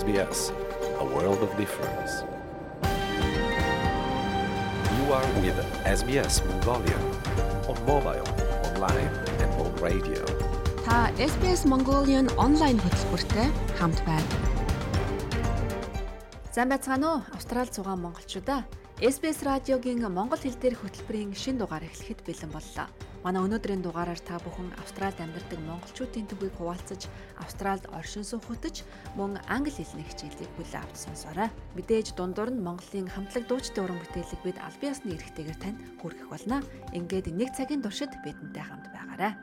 SBS, a world of difference. You are with SBS Mongolia on mobile, online, and on radio. Та SBS Mongolian онлайн хөтөлбөртэй хамт байна. Сайн байцгаана уу? Австрал зугаан монголчуудаа. SBS радиогийн монгол хэл дээрх хөтөлбөрийн шин дугаар эхлэхэд бэлэн боллоо. Манай өнөөдрийн дугаараар та бүхэн Австралид амьдардаг монголчуудын төвийг хуваалцаж, Австралид оршин суугч мөн англи хэлний хичээлийг бүлээн авч сонсоорой. Мэдээж дундуур нь Монголын хамтлаг дуучдын уран бүтээлийг бид аль биесны эрхтэйгээр танд хүргэх болно. Ингээд нэг цагийн туршид бидэнтэй хамт байгаарай.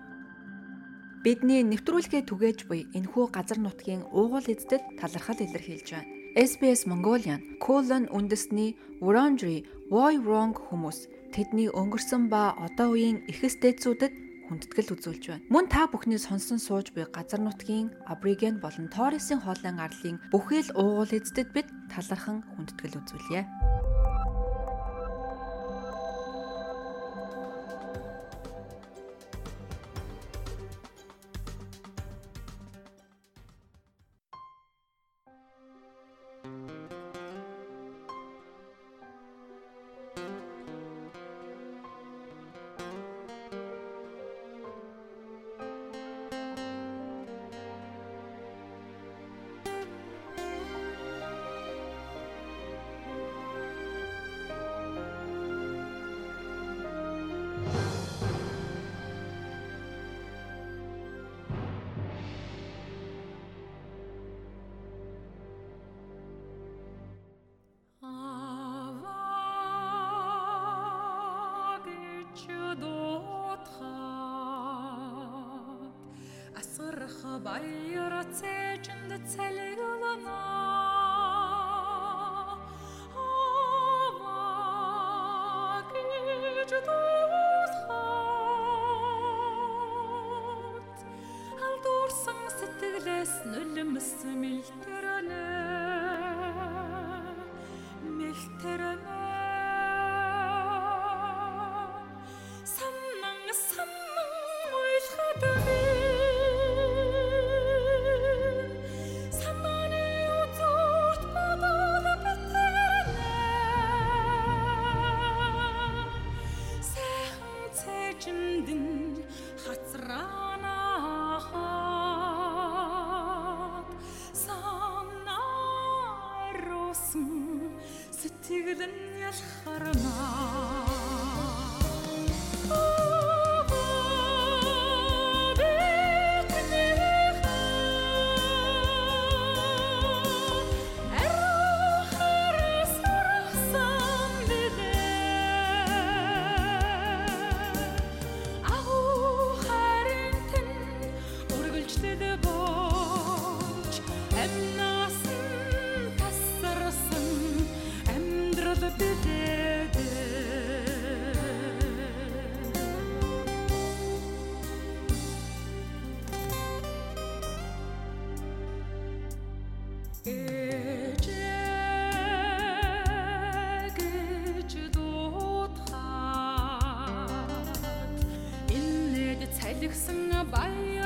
Бидний нэвтрүүлгээ түгээж буй энэхүү газар нутгийн уугуул эздэд талархал илэрхийлж байна. SBS Mongolian Colon үндэсний Wurundjeri Woi Wurrung хүмүүс тэдний өнгөрсөн ба одоо үеийн эхэстэйцүүдэд хүндэтгэл үзүүлж байна. Мөн та бүхний сонсон сууж буй газар нутгийн Абориген болон Торресын хоолойн арлын бүхэл уугуул эздэд бид талархан хүндэтгэл үзүүлье. Bayrat içinde tel yolana Hava gücü doğuz hat. Hal dursun Sevdiksin bayağı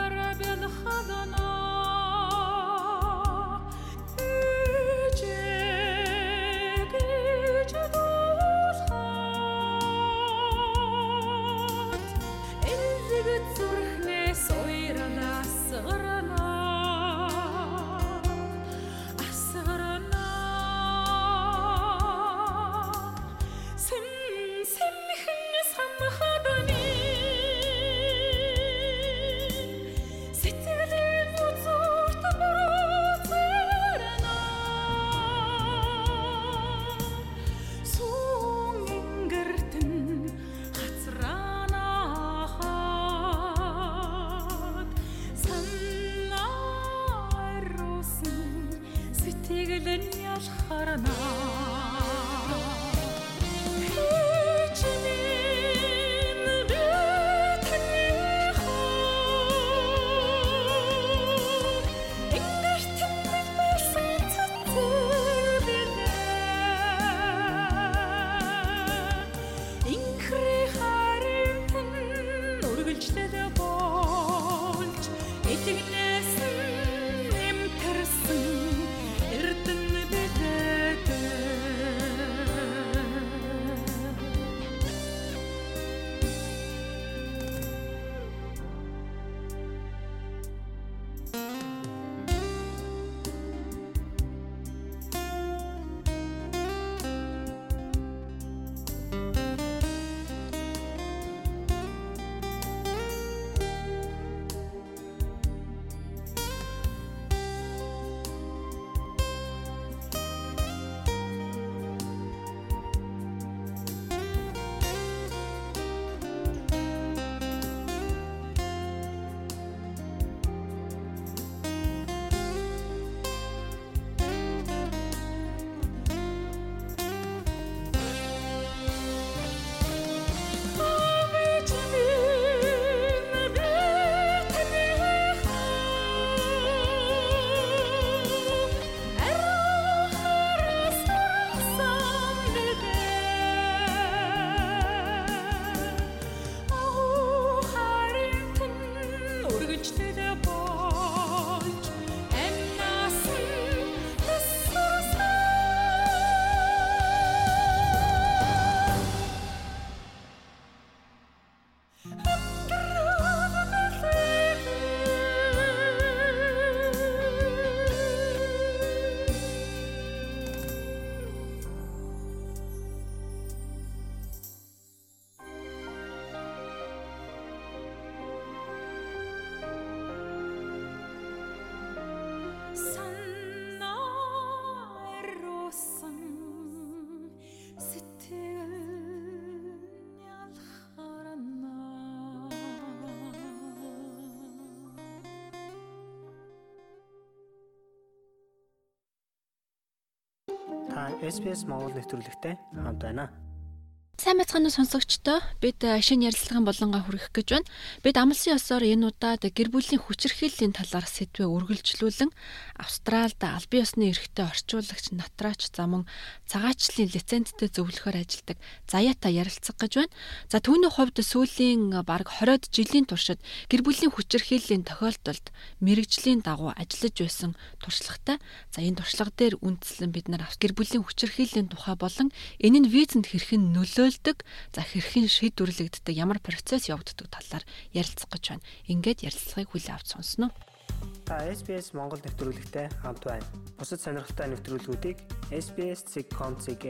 SPS Монгол нэвтрүүлэгтэй хамт байна. Сайн мэцхан сонсогчдоо бид э, шинэ ярилцлагын болонгаа хүргэх гэж байна. Бид амлсан ёсоор энэ удаад гэр бүлийн хүчирхийллийн талаар сэдвээ үргэлжлүүлэн Австралид албан ёсны эрхтэй орчуулагч Натраач замун цагаачлалын лицензтэй зөвлөхөр ажилладаг Заяата ярилцах гэж байна. За түүний хувьд сүүлийн э, бараг 20-од жилийн туршид гэр бүлийн хүчирхийллийн тохиолдолд мэрэгжлийн дагуу ажиллаж байсан туршлагатай. За энэ туршлага дээр үндэслэн бид нар гэр бүлийн хүчирхийллийн тухай болон энэ нь визэнд хэрхэн нөлөө нөлөөлдөг за хэрхэн шийдвэрлэгддэг ямар процесс явагддаг талаар ярилцах гэж байна. Ингээд ярилцлагыг хүлээн авч сонсноо. Та SBS Монгол нэвтрүүлэгтэй хамт байна. Бусад сонирхолтой нэвтрүүлгүүдийг SBS.com.cg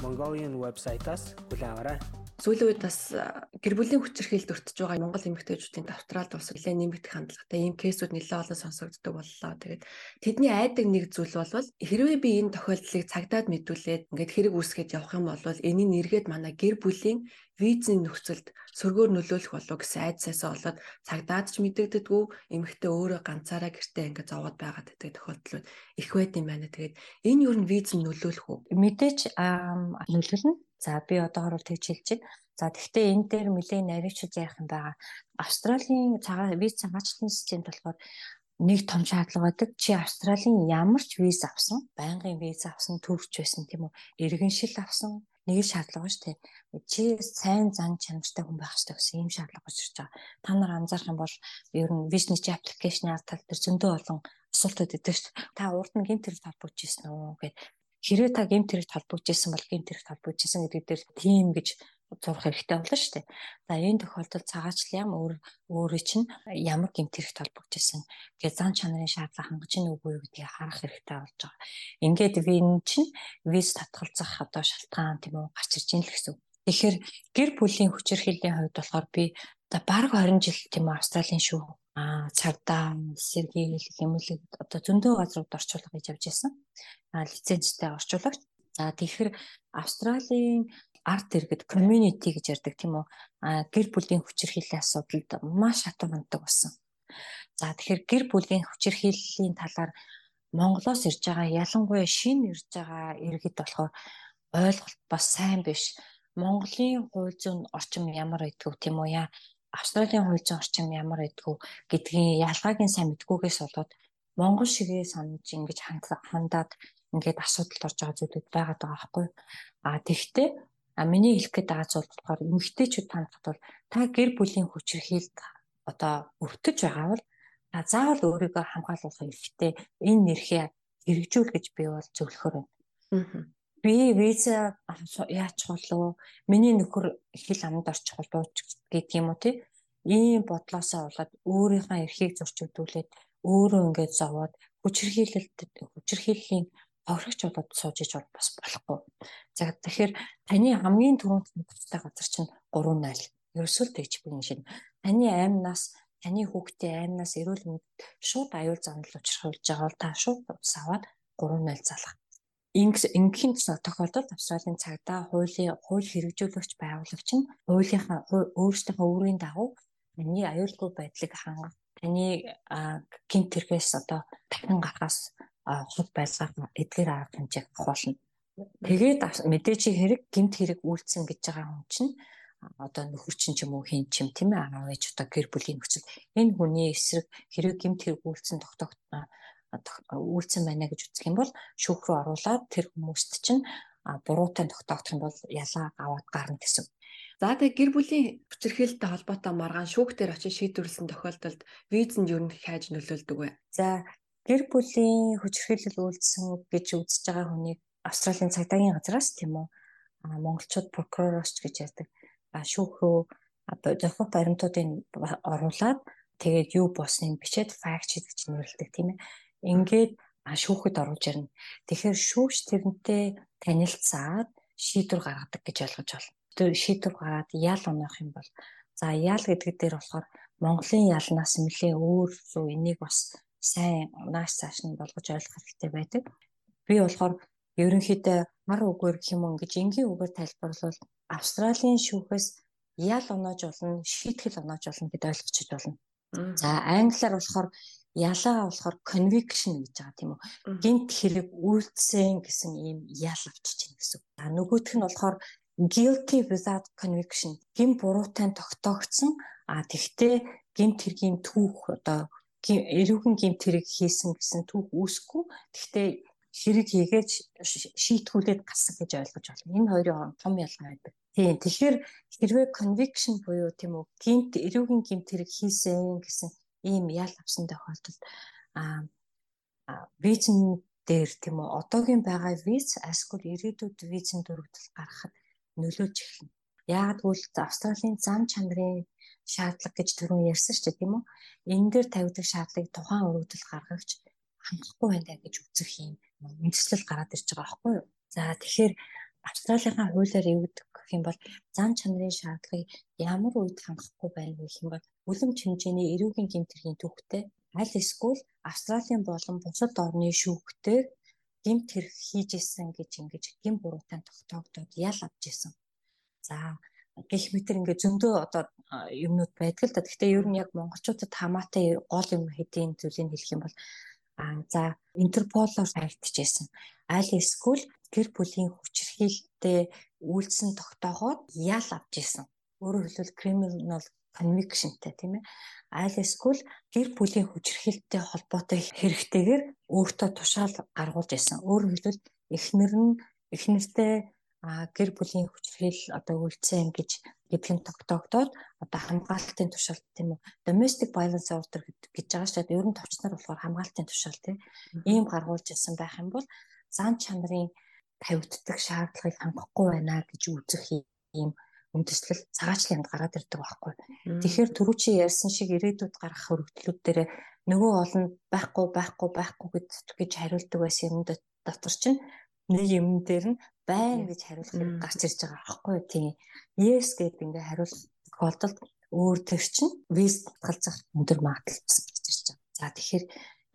Mongolian вебсайтаас хүлээн аваарай сүүлийн үед бас гэр бүлийн хүчирхийлд өртөж байгаа Монгол эмэгтэйчүүдийн Австралид бас нэлээд нэмэгдэх хандлагатай ийм кейсүүд нэлээд олон сонсогддог боллоо. Тэгээд тэдний айдаг нэг зүйл бол хэрвээ би энэ тохиолдлыг цагдаад мэдүүлээд ингээд хэрэг үүсгээд явах юм бол энийг нэргээд манай гэр бүлийн визийн нөхцөлд сөргөөр нөлөөлөх болов гэсэн айдсаасаа болоод цагдаад ч мэдэгддэггүй эмэгтэй өөрөө ганцаараа гэртээ ингээд зовоод байгаад байдаг тохиолдлууд их байд юм байна. Тэгээд энэ юу н виз нь нөлөөлөх үү? Мэдээж нөлөөлнө За би одоогор бол тэгж хэлж байна. За тэгвэл энэ дээр нэлээд наривчуд ярих юм байгаа. Австралийн цагаан виз цагаачлалын системд болохоор нэг том шаардлага байдаг. Чи Австралийн ямар ч виз авсан, байнгын виз авсан, төвч байсан тийм үү? Иргэншил авсан, нэг шаардлага шүү дээ. Чи сайн зан чанартай хүн байх хэрэгтэй гэсэн ийм шаардлага ирж байгаа. Та нар анзаарах юм бол ер нь бизнес аппликейшн тал дээр зөндөө олон асуултууд өгдөг шүү дээ. Та урд нь гинт хэрэг талбарч ирсэн үү гэд хэрвээ та гемт хэрэгт холбогдчихсан бол гемт хэрэгт холбогдчихсан гэдэг дээр тийм гэж зурх хэрэгтэй болно шүү дээ. За энэ тохиолдолд цагаачлал ям өөр өөрөө чинь ямар гемт хэрэгт холбогдчихсан гэж зан чанарын шаардлага хангаж ийн үгүй юу гэдгийг харах хэрэгтэй болж байгаа. Ингээд вин чинь виз татгалзах одоо шалтгаан тийм үү гарч ирж ийн л гэсэн. Тэгэхээр гэр бүлийн хүчирхийллийн хувьд болохоор би одоо баг 20 жил тийм үү Австралийн шүү а цагдаа сэргийл хэмэлэг одоо зөндөө газрууд орчуулга хийж явж байсан. А лицензтэй орчуулагч. За тэгэхээр Австралийн арт иргэд community гэж ярьдаг тийм үү? А гэр бүлийн хүчирхийллийн асуудалд маш хатуу ханддаг болсон. За тэгэхээр гэр бүлийн хүчирхийллийн талаар Монголоос ирж байгаа ялангуяа шинэ ирж байгаа иргэд болохоор ойлголт бас сайн биш. Монголын хууль зүйн орчим ямар байдгүй тийм үү яа Австралийн хууль зүйн орчим ямар байдгүй гэдгийн ялгааг нь сайн мэдгүйгээс болоод Монгол шигээ санаж ингэж хандаад ингээд асуудалд орж байгаа зүйлүүд байгаа байхгүй. А тэгвэл а миний хэлэх гээд байгаа зүйл болохоор эмэгтэйчүүд танахад бол та гэр бүлийн хүчирхийлд одоо өвтөж байгаа бол та заавал өөрийгөө хамгаалуулах хэрэгтэй. Энэ нэрхээ хэрэгжүүл гэж би бол зөвлөхөр байна. Би виза яачих болов миний нөхөр хэл амд орчих болов гэдэг юм уу тий ийм бодлоосоо болоод өөрийнхөө эрхийг зөрчигдүүлээд өөрөө ингээд зовоод хүчирхийлэлт хүчирхийллийн хохирогч болоод сууж иж бол бас болохгүй. За тэгэхээр таны хамгийн түрүүнд нөхцөлтэй газар чинь 3.0 ерөөсөө тэгж би энэ шинэ таны аймнаас таны хүүхдээ аймнаас эрүүл мэнд шууд аюул занал учруулж байгаа бол та шууд саваад 3.0 залах. Ингийн тохиолдолд Австралийн цагдаа хуулийн хууль хэрэгжүүлэгч байгуулагч нь хуулийнхаа өөрсдийнхөө өөрийн дагуу таны аюулгүй байдлыг хангах таны гинт тэргээс одоо дахин гарахаас хол байлгах эдгээр арга хэмжээг авахулна. Тэгээд мэдээж хэрэг гинт хэрэг үйлцэн гэж байгаа хүн чинь одоо нөхөр чинь ч юм уу хин чим тийм ээ аав ээж одоо гэр бүлийн нөхцөл энэ хүний эсрэг хэрэг гимт хэрэг үйлцэн тогтоогдно үйлцэн байна гэж үзэх юм бол шүүх рүү оруулаад тэр хүмүүст чинь буруутай тогтоогдох юм бол ялаа аваад гарна гэсэн. За тэгээ гэр бүлийн хүчирхээлтэй холбоотой маргаан шүүх дээр очиж шийдвэрлсэн тохиолдолд визэнд юу н хайж нөлөөлдөг вэ? За гэр бүлийн хүчирхээлэл үйлдсэн гэж үзэж байгаа хүнийг Австралийн цагдаагийн газраас тийм үү монголчууд прокуророос гэж ярьдаг шүүх рүү зөвхөн баримтуудыг оруулаад тэгээд юу босныг бичээд факт шийд гэж нэрлэдэг тийм ээ ингээд шүүхэд оруулж ирнэ. Тэгэхээр шүүгч тэрнтэй танилцаад шийдвэр гаргадаг гэж ойлгож байна. Тэр шийдвэр гаргаад ял унаах юм бол за ял гэдэг дээр болохоор Монголын ялнаас нэлээ өөр зүү энийг бас сайн нааш цааш нь болгож ойлгох хэрэгтэй байдаг. Би болохоор ерөнхийдөө мар үгээр гэх юм ингэж энгийн үгээр тайлбарлавал Австралийн шүүхээс ял оноож болно, шийтгэл оноож болно гэдээ ойлгочих болно. За англиар болохоор ялаа болохоор conviction гэж байгаа тийм үү. Гинт хэрэг үйлдсэн гэсэн ийм ял авчиж байна гэсэн. А нөгөөх нь болохоор guilty without conviction гин буруутай тогтоогдсон а тэгтээ гинт хэргийн түүх одоо эрүүхэн гинт хэрэг хийсэн гэсэн түүх үүсэхгүй тэгтээ хэрэг хийгээд шийтгүүлээд гасан гэж ойлгож байна. Энэ хоёрын хооронд том ялгаа байдаг. Тийм. Тэгэхээр хэрвээ conviction буюу тийм үү гинт эрүүгийн гинт хэрэг хийсэн гэсэн ийм ял авсан тохиолдолд а визэн дээр тийм үү одоогийн байгаа виз эсвэл ирээдүйд визэн дөрөвдөл гаргахад нөлөөлж эхэлнэ. Яагад гэвэл Австралийн зам чанарын шаардлага гэж түрүүн ярьсан шүү дээ тийм үү? Энэ дээр тавигдах шаардлагыг тухайн өргөдөл гаргагч хангахгүй байна гэж үзэх юм үндэслэл гараад ирж байгаа байхгүй юу? За тэгэхээр Австралийн хуулиар эвдэх гэх юм бол зам чанарын шаардлагыг ямар үед хангахгүй байна гэх юм бол үлэмж хэмжээний эрүүгийн гэмтэргийн төвхтэй аль эсвэл Австралийн болон бусад орны шүүхтээр гэмт хэрэг хийж исэн гэж ингэж гэм буруутай тогтоогдоод ял авч исэн. За гэх мэтэр ингээ зөндөө одоо юмнууд байдаг л да. Гэхдээ ер нь яг монголчуудад хамаатай гол юм хэдийн зүйлийг хэлэх юм бол аа за Интерполоор хайгдчихсэн. Аль эсвэл гэр бүлийн хүчирхийлэлтэй үйлсэн тогтооход ял авч исэн. Өөрөөр хэлбэл criminal convictionтэй тийм ээ аль эсвэл гэр бүлийн хүчирхээлтэй холбоотой хэрэгтэйгээр өөртөө тушаал гаргуулж исэн. Өөрөөр хэлбэл эхнэр нь эхнэртэй гэр бүлийн хүчирхийл одоо үйлцэн гэж гэдг нь тогтоогдоод одоо хамгаалтын тушаалт тийм үү domestic violence order гэж байгаа шүү дээ. Ер нь товчноор болохоор хамгаалтын тушаал тийм ийм гаргуулж исэн байх юм бол зан чанарын тавигддаг шаардлагыг хангахгүй байна гэж үзэх юм үндэслэл цагаачлалд гараад ирдэг байхгүй. Тэгэхээр түрүү чи ярьсан шиг ирээдүйд гарах хөргөдлүүд дээр нөгөө олон байхгүй байхгүй байхгүй гэж хариулдаг байсан юм дотор чинь нэг юм дээр нь байн гэж хариулах хэрэг гарч ирж байгаа байхгүй тийм. Yes гэдэг ингээ хариулах тохиолдолд өөр төр чинь виз татгалзах өндөр магадлал бас гарч ирж байгаа. За тэгэхээр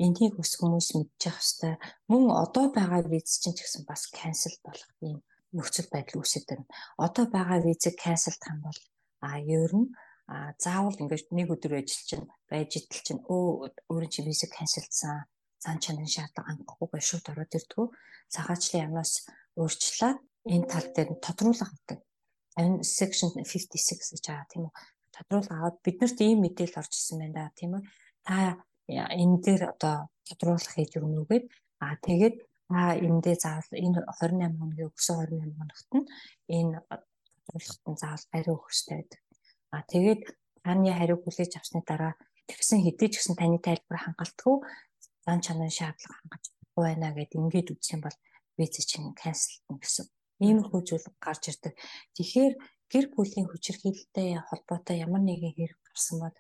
энийг ус хүмүүс мэдчих хэвээр мөн одоо байгаа виз чинь ч гэсэн бас cancel болох юм нөхцөл байдал үүсэж байна. Одоо байгаа визэг cancelдах юм бол а ер нь а заавал ингээд нэг өдөр ажил чинь байж идэл чинь өө өөрийн чи визэг cancelдсан цаан чанарын шаардлага хангахгүй гэж шууд ороод ирдгүү цагаачлын ямнаас өөрчлөөд энэ тал дээр тодруулга авдаг. Энэ section 56 гэж байгаа тийм үү. Тодруулга аваад биднэрт ийм мэдээлэл орж исэн байна да тийм үү. Та энэ дээр одоо тодруулах хийж өгнө үгээд а тэгээд а эндээ заавал энэ 28 хоногийн өгсөн 28 хоногт нь энэ тодорхойлолт нь заавал хариу өгөх хэрэгтэй байдаг. А тэгээд таны хариу хүлээж авсны дараа тэгсэн хэдий ч гэсэн таны тайлбар хангалтгүй зан чанарын шаардлага хангаж чадахгүй байна гэд ингээд үзэх юм бол виз чинь канселтна гэсэн. Иймэрхүү зүйл гарч ирдэг. Тэгэхээр гэр бүлийн хүчирхийлэлтэй холбоотой ямар нэгэн хэрэг гарсан бол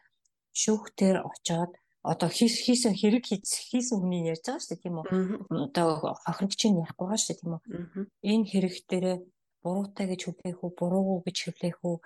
шүүхтэр очоод одоо хийсэн хэрэг хийсэн хүний ярьж байгаа шүү дээ тийм үү. Одоо хохирогчийн ярихгүй байгаа шүү дээ тийм үү. Энэ хэрэг дээр буруутай гэж хүлээх үү, буруугүй гэж хүлээх үү,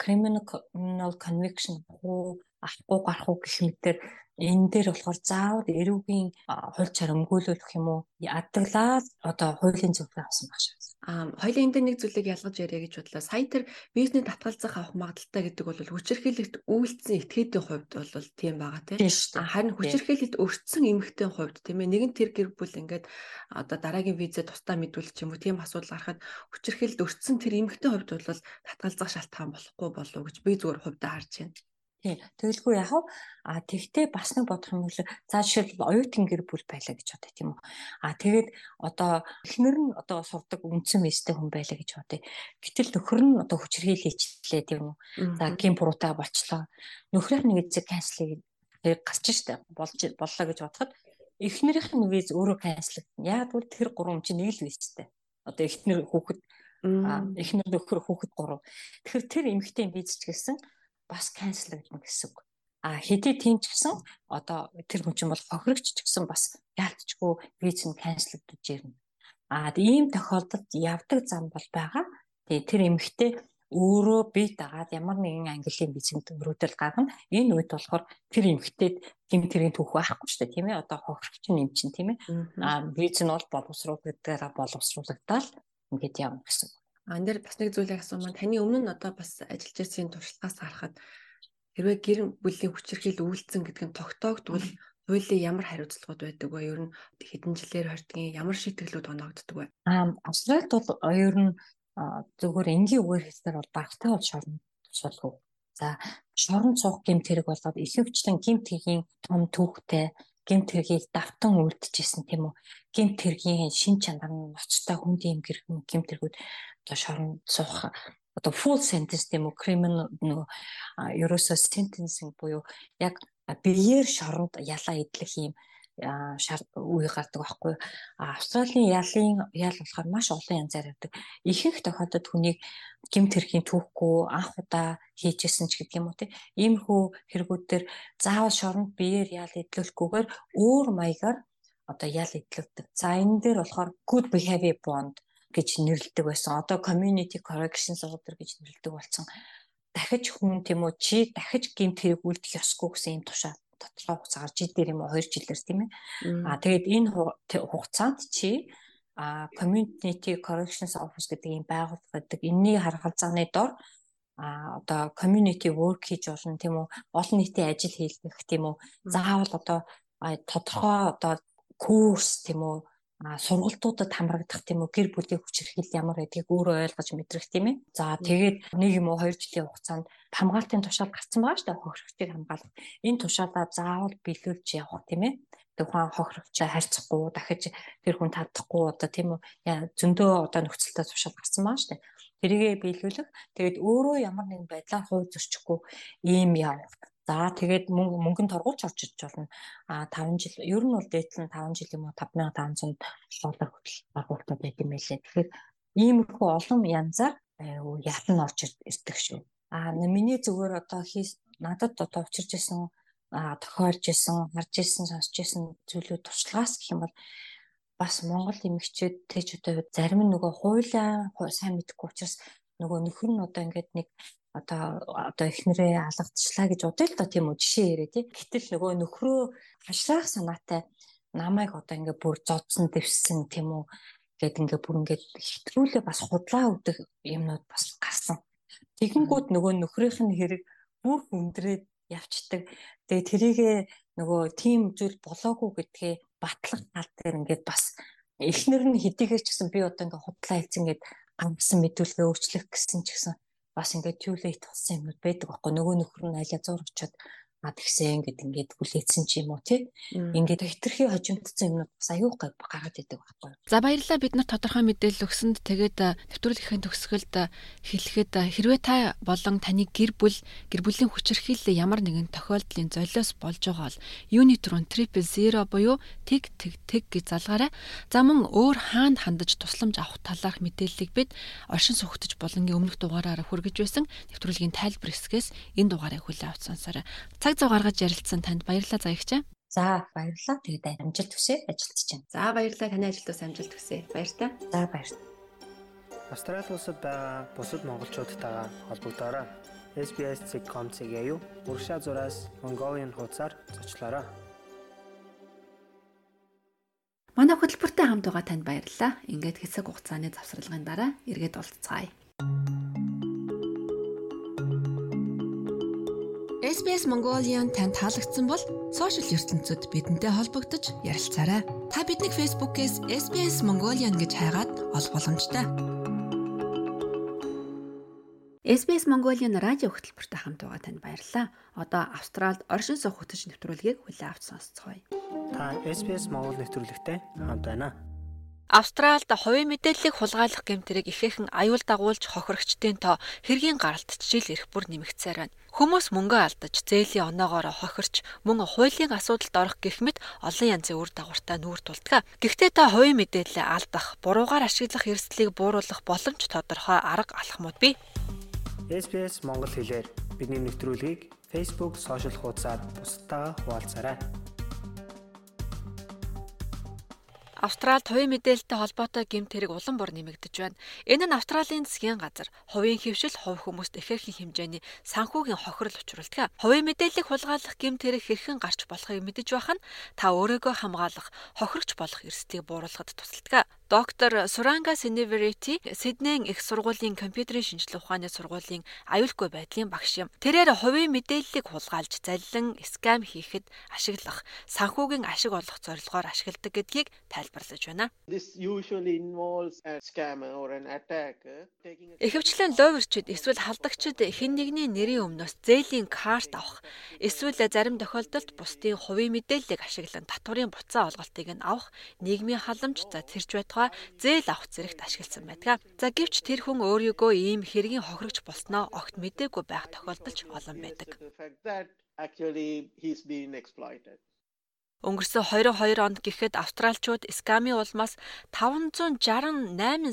criminal conviction уу, авахгүй гарах уу гэх мэтэр энэ дээр болохоор заавал эрүүгийн хууль чар өмгөөлөх юм уу ядглаа одоо хуулийн зөвлөгөө авсан багш. Аа хоёлын энэ нэг зүйлийг ялгаж яриа гэж бодлоо. Сая тэр бизнес татгалзах авах магадaltaй гэдэг бол хүчирхийлэлт үйлдэлсэн этгээдийн хувьд бол тийм байгаа тийм. Харин хүчирхийлэлт өртсөн эмэгтэй хувьд тийм ээ нэгэн тэр гэр бүл ингээд одоо дараагийн визэ тусдаа мэдүүлэх юм уу тийм асуудал гарахад хүчирхийлэлт өртсөн тэр эмэгтэй хувьд бол татгалзах шалтгаан болохгүй болов уу гэж би зүгээр хувьдаа харж байна. Тий. Тэгэлгүй яах вэ? А тэгтээ бас нэг бодох юм бол за жишээлбэл оюутан гэр бүл байлаа гэж бодъё тийм үү. А тэгээд одоо эхнэр нь одоо сурдаг үндсэн мэстэй хүн байлаа гэж бодъё. Гэтэл нөхөр нь одоо хүчрхийл хийчлээ тийм үү. За гин буруутай болчлоо. Нөхрийнх нь визэг канцлыг гарч штэ болж боллоо гэж бодоход эхнэрийнх нь виз өөрөө канцлагдана. Яг бол тэр гурван чинь нэг л визтэй. Одоо эхнэр хүүхэд эхнэр нөхөр хүүхэд гурав. Тэгэхээр тэр эмэгтэй виз ч гэсэн бас канцелагдана гэсэн үг. А хэдий тийм ч гэсэн одоо тэр хүн чинь бол хохирогч ч гэсэн бас яалтчгүй виз нь канцелдаж ирнэ. А ийм тохиолдолд явдаг зам бол байгаа. Тэгээ тэр эмэгтэй өөрөө бие дагаад ямар нэгэн английн визэнд өрөөдөл гаргана. Энэ үед болохоор тэр эмэгтэйд тэм тэрийн түүх байхгүй шүү дээ тийм ээ. Одоо хохирогч юм чинь тийм ээ. А виз нь бол боловсруулагдаараа боловсруулагдаад ингээд явна гэсэн үг. А энэ дээр бас нэг зүйлийг асуумаа таны өмнө нь одоо бас ажиллаж байсан туршлагаас харахад хэрвээ гэр бүлийн хүчирхийл үйлцэн гэдэг нь тогтоогдвол хуулийн ямар хариуцлагууд байдаг вэ? Ер нь хэдэн жилээр хордгийн ямар шийтгэлүүд оногддог вэ? Аа Австралид бол ер нь зөвхөн энгийн үгээр хэлсээр бол багтаа бол шорон тусалгүй. За шорон цуух гэмт хэрэг болоод ихэвчлэн гэмт хэргийн том түүхтэй гэмт хэргийг давтан үлдчихсэн тийм үү. Гэмт хэргийн шин чанар нь ноцтой хүндийн гэрхэн гэмт хэрэгүүд одоо шорон цуух одоо full sentence тийм үү criminal нөгөө ерөөсөө sentencing буюу яг биеэр шоронд ялаа идэх юм үе гардаг байхгүй. Австралийн ялын ял болохоор маш олон янзаар явдаг. Ихэнх тохиолдолд хүнийг гэмт хэргийн түүхгүй анх удаа хийжсэн ч гэдэг юм уу тийм. Иймэрхүү хэрэгүүдээр заавал шоронд биеэр ял идэлхгүйгээр өөр маягаар одоо ял идэлдэг. За энэ дээр болохоор good behavior bond гэж нэрлэдэг байсан. Одоо community corrections order гэж нэрлэдэг болсон. Дахиж хүн тийм үү чи дахиж гэмт хэрэг үлдэх ёсгүй гэсэн юм тушаал тодорхой хугацаагаар жил дээр юм уу 2 жилээр тийм ээ. Аа тэгээд энэ хугацаанд чи а community corrections office гэдэг ийм байгууллага гэдэг энэний харгалзааны дор а одоо community work хийж болно тийм үү олон нийтийн ажил хийх тийм үү. Заавал одоо тодорхой одоо курс тийм үү сургалтуудад хамрагдах тийм үү гэр бүлийн хүчирхийл ямар байдгийг өөрөө ойлгож мэдрэх тийм ээ. За тэгээд нэг юм уу 2 жилийн хугацаанд хамгаалтын тушаал гарсан байгаа шүү дээ хохирогчдыг хамгаалах. Энэ тушаалаа заавал биелүүлж явах тийм ээ. Тэг хүн хохирогчоо харьцахгүй дахиж тэр хүн татахгүй одоо тийм үү зөндөө одоо нөхцөлтэй тушаал гарсан шүү дээ. Тэрийгэ биелүүлэх. Тэгээд өөрөө ямар нэгэн байдлаар хууль зөрчихгүй ийм явах За тэгээд мөнгө мөнгөнд торгуулж орж иж болно. А 5 жил ер нь бол дээдлэн 5 жил юм уу 5500 доллар хүртэл агуултаа байт юм байлээ. Тэгэхээр иймэрхүү олон янзаар ятн орж ирдэг шүү. А миний зүгээр одоо хийс надад одоо учирч исэн тохиолж исэн, харж исэн, сонсч исэн зүйлүүд туршлагаас гэх юм бол бас Монгол эмэгчүүд тэж одоо зарим нөгөө хуулиа сайн мэдэхгүй учраас нөгөө нөхөр нь одоо ингээд нэг одоо одоо эхнэрээ алгадчлаа гэж удаа л да тийм үү жишээ яриа тий. Гэтэл нөгөө нөхрөө хашраах санаатай намайг одоо ингээ бүр зодсон дэвссэн тийм үү гэд ингээ бүр ингээ хэтрүүлээ бас худлаа өгдөх юмнууд бас гарсан. Тэгэнгүүт нөгөө нөхрийнх нь хэрэг бүр хүндрээд явцдаг. Тэгээ тэрийгээ нөгөө тийм зүйл болоогүй гэдгээ батлах тал дээр ингээд бас эхнэр нь хэдийгээр ч гэсэн би одоо ингээ худлаа хэлсэн гээд гамсан мэдүүлгээ өөрчлөх гэсэн ч гэсэн бас ингээд too late болсон юмуд байдаг байхгүй. Нөгөө нөхөр нь айлаа зур очиод ад гисэн гэд ингээд хүлээсэн ч юм уу тий. Ингээд хитрхи хожимдсан юмнууд бас аюул гай гараад идэг байхгүй. За баярлалаа бид нар тодорхой мэдээлэл өгсөнд тэгээд нэвтрүүлгийн төгсгөлд хэлэхэд хэрвээ та болон таны гэр бүл гэр бүлийн хүчирхийлэл ямар нэгэн тохиолдлын золиос болж байгаа бол юнит руу triple zero буюу тэг тэг тэг гэж залгаарай. За мөн өөр хаанд хандаж тусламж авах талаарх мэдээллийг бид оршин суугтаж болонгийн өмнөх дугаараараа хүргэж байсан нэвтрүүлгийн тайлбар хэсгээс энэ дугаарыг хүлээн авч сонсоорой. Цаг зав гаргаж ярилцсан танд баярлалаа заягчаа. За баярлалаа. Тэгээд амжилт хүсье ажилтж чинь. За баярлалаа таны ажилд амжилт хүсье. Баяртай. За баярлалаа. Австрали улсад байгаа бусад монголчуудтайгаа холбогдоорой. SBS.com.cg-ийг уршаа зураас Mongolian хуудасаар зочлоорой. Манай хөтөлбөртэй хамт байгаа танд баярлалаа. Ингээд хэсэг хугацааны завсралгын дараа эргээд уулзцаая. SBS Mongolian танд таалагдсан бол сошиал ертөнцид бидэнтэй холбогдож ярилцаарай. Та биднийг Facebook-ээс SBS Mongolian гэж хайгаад олох боломжтой. SBS Mongolian радио хөтөлбөртэй хамт байгаа танд баярлалаа. Одоо Австралид оршин суух хөтөч нэвтрүүлгийг хүлээн авч сонсцгоё. Та SBS Монгол нэвтрүүлэгтэй хамт байна. Австралид хувийн мэдээллийг хулгайлах гэмтрийг ихээхэн аюул дагуулж хохирогчдын тоо хэргийн гаралт жил ирэх бүр нэмэгдсээр байна. Хүмүүс мөнгө алдаж, зээлийн оноогоор хохирч, мөн хуулийн асуудалд орох гэх мэт олон янзын үр дагавартай нүүр тулдаг. Гэхдээ та хувийн мэдээлэлээ алдах, буруугаар ашиглах эрсдлийг бууруулах боломж тодорхой арга алхмууд бий. SBS Монгол хэлээр бидний нэвтрүүлгийг Facebook сошиал хуудасаар бусдаа хуваалцаарай. Австралид хувийн мэдээлэлтэй холбоотой гэмт хэрэг улам бүр нэмэгдэж байна. Энэ нь Австралийн засгийн газар хувийн хөвшил хувь хүмүүст ихээхэн хэмжээний санхүүгийн хохирол учруулдаг. Хувийн мэдээллийг хулгайлах гэмт хэрэг хэрхэн гарч болохыг мэдэж байх нь та өөрийгөө хамгаалах, хохирогч болох эрсдлийг бууруулахад тусалдаг. Доктор Суранга Синеверити Сиднейн их сургуулийн компьютерийн шинжилгээ ухааны сургуулийн аюулгүй байдлын багш юм. Тэрээр хувийн мэдээллийг хулгайлж заллин скам хийхэд ашиглах санхүүгийн ашиг олох зорилгоор ашигладаг гэдгийг тайлбарлаж байна. Ихэвчлэн ловерчид эсвэл халдагчид хэн нэгний нэрийн өмнөөс зээлийн карт авах эсвэл зарим тохиолдолд бусдын хувийн мэдээллийг ашиглан татварын буцаа олголтыг нь авах нийгмийн халамж за тэрч байтугай зээл авах зэрэгт ашигласан байдаг. За гэвч тэр хүн өөрийгөө ийм хэргийн хохирогч болсноо огт мэдээгүй байх тохиолдолч олон байдаг. actually he's being exploited. Өнгөрсөн 22 онд гэхэд австралчууд скамын улмаас 568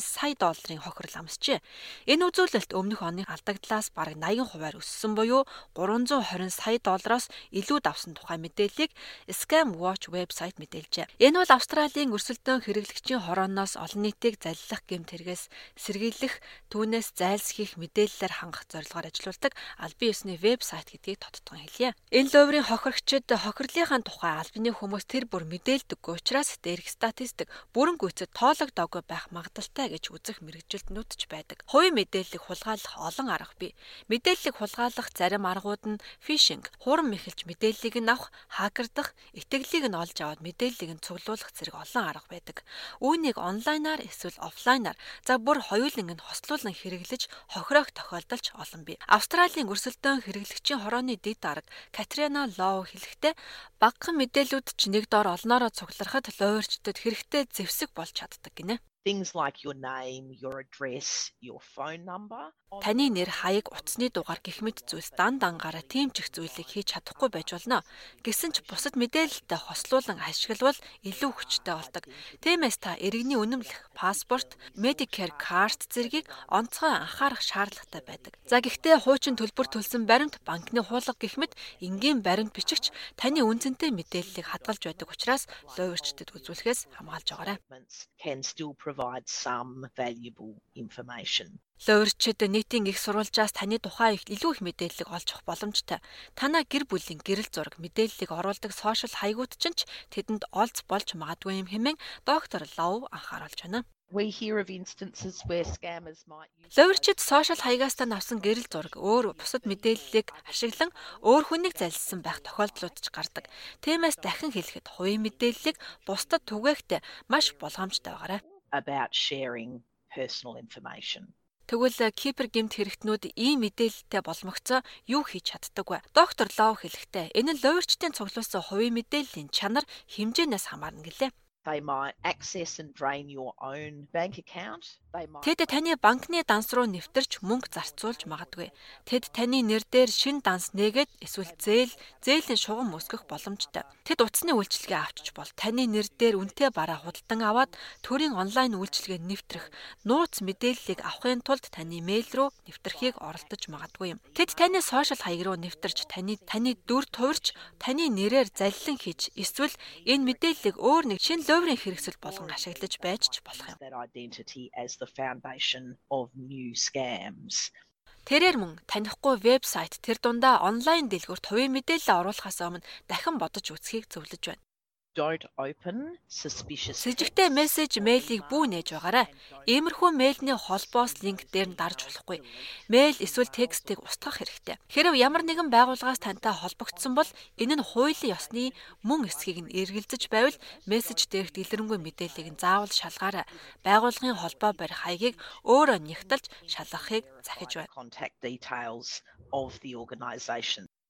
сая долларын хохирол амсжээ. Энэ үзүүлэлт өмнөх оны алдагдлаас бараг 80 хувиар өссөн буюу 320 сая доллароос илүү давсан тухай мэдээллийг Scam Watch вебсайт мэдээлжээ. Энэ бол Австралийн өрсөлдөөн хэрэглэгчийн хорооноос олон нийтийг заллах гэмт хэрэгээс сэргийлэх, түүнээс зайлсхийх мэдээллээр хангах зорилгоор ажилуулдаг албан ёсны вебсайт гэдгийг тодтгон хэлье. Энэ ловрын хохирогчид хохирлынхаа тухай албаны хүмүүс тэр бүр мэдээлдэггүй учраас дээрх статистик бүрэн гүйцэд тоологдоогүй байх магадaltaй гэж үзэх мэрэгжилтнүүд ч байдаг. Хувийн мэдээллийг хулгайлах олон арга бий. Мэдээллийг хулгайлах зарим аргууд нь фишинг, хуран мэхэлж мэдээллийг нь авах, хакердах, итгэлийг нь олж аваад мэдээллийг нь цуглуулах зэрэг олон арга байдаг. Үүнийг онлайнаар эсвэл офлайнаар за бүр хоёуланг нь хослуулан хэрэглэж хохироох тохиолдолч олон бий. Австралийн өрсөлдөөн хэрэглэгчийн хорооны дэд дарга Катрина Лоу хэлэхдээ багахан мэдээллүүд ч нэг дор олноороо цугларахад ловерчдод хэрэгтэй зэвсэг болж чаддаг гинэ. things like your name, your address, your phone number. Таны нэр, хаяг, утасны дугаар гэх мэт зүйлс дан дангаараа тийм ч их зүйлийг хийж чадахгүй байж болно. Гэсэн ч бусад мэдээлэлтэй хослуулан ашиглавал илүү хүчтэй болдог. Тиймээс та иргэний үнэмлэх, паспорт, Medicare card зэргийг онцгой анхаарах шаардлагатай байдаг. За гэхдээ хуучин төлбөр төлсөн баримт, банкны хуулга гэх мэт энгийн баримт бичигч таны үнцэнтэй мэдээллийг хадгалж байдаг учраас ловерчдэд үзүүлэхээс хамгаалж байгаарай. Ловерчид нийтийн их сурвалжаас таны тухай их илүү их мэдээлэл олж авах боломжтой. Танаа гэр бүлийн гэрэл зураг мэдээллийг оруулдаг сошиал хаягууд ч тэдэнд олз болж магадгүй юм хэмээн доктор Лов анхааруулж байна. We hear of instances where scammers might use Ловерчид сошиал хаягаас та авсан гэрэл зураг өөр бусад мэдээллийг ашиглан өөр хүнийг залилсан байх тохиолдлууд ч гардаг. Тиймээс дахин хэлэхэд хувийн мэдээллийг бусдад түгээхдээ маш болгоомжтой байгаарай. about sharing personal information. Тэгвэл кипер гемт хэрэгтнүүд ийм мэдээлэлтэй боломгцоо юу хийж чаддаг вэ? Доктор Лов хэлэхдээ энэ нь ловерчдын цуглуулсан хувийн мэдээллийн чанар хэмжээнээс хамаарна гэлээ. They might access and drain your own bank account. Тэд таны банкны данс руу нэвтэрч мөнгө зарцуулж магадгүй. Тэд таны нэр дээр шин данс нээгээд эсвэл зээл, зээлийн шугам өсгөх боломжтой. Тэд утасны үйлчилгээ авчиж бол таны нэр дээр үнэтэй бараа худалдан аваад төрийн онлайн үйлчилгээ нэвтрэх, нууц мэдээллийг авахын тулд таны мэйл рүү нэвтрхийг оролдож магадгүй юм. Тэд таны сошиал хаяг руу нэвтэрч таны таны дүр туурч таны нэрээр заллин хийж эсвэл энэ мэдээллийг өөр нэг шин ловрын хэрэгсэл болгон ашиглаж байж ч болох юм. The foundation of new scams. Тэрээр мөн танихгүй вебсайт тэр дундаа онлайн дэлгүүрт хувийн мэдээлэл оруулахаас өмнө дахин бодож үзхийг зөвлөж байна. Don't open suspicious С ิจ гтэй мессеж мэйлийг бүү нээж байгаарай. Иймэрхүү мэйлний холбоос линк дээр нь дарж болохгүй. Мэйл эсвэл текстийг устгах хэрэгтэй. Хэрв ямар нэгэн байгууллагаас тантай холбогдсон бол энэ нь хуулийн ёсны мөн эсхийг нь эргэлзэж байвал мессеж дээрх дэлгэрэнгүй мэдээллийг нь заавал шалгаарай. Байгууллагын холбоо барих хаягийг өөрөө нягтлж шалгахыг захиж байна.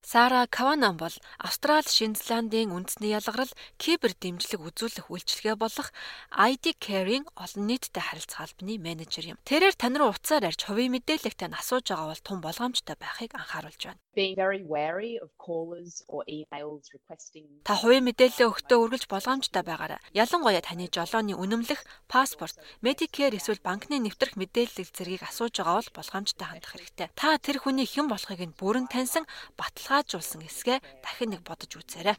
Сара Каванан бол Австрали, Шинэ Зеландын үндэсний ялгарл кибер дэмжлэг үзүүлэх үйлчилгээ болох ID Caring олон нийтэд харилцах албаны менежер юм. Тэрээр тань руу утсаар арьж хувийн мэдээллийг тань асууж байгаа бол тун болгоомжтой байхыг анхааруулж байна. Та хувийн мэдээлэлээ өгтөө үргэлж болгоомжтой байгаарай. Ялангуяа таны жолооны үнэмлэх, паспорт, Medicare эсвэл банкны нэвтрэх мэдээлэл зэргийг асууж байгаа бол болгоомжтой хандах хэрэгтэй. Та тэр хүний хэн болохыг нь бүрэн таньсан, баталгаажуулсан эсгээ дахин нэг бодож үзээрэй.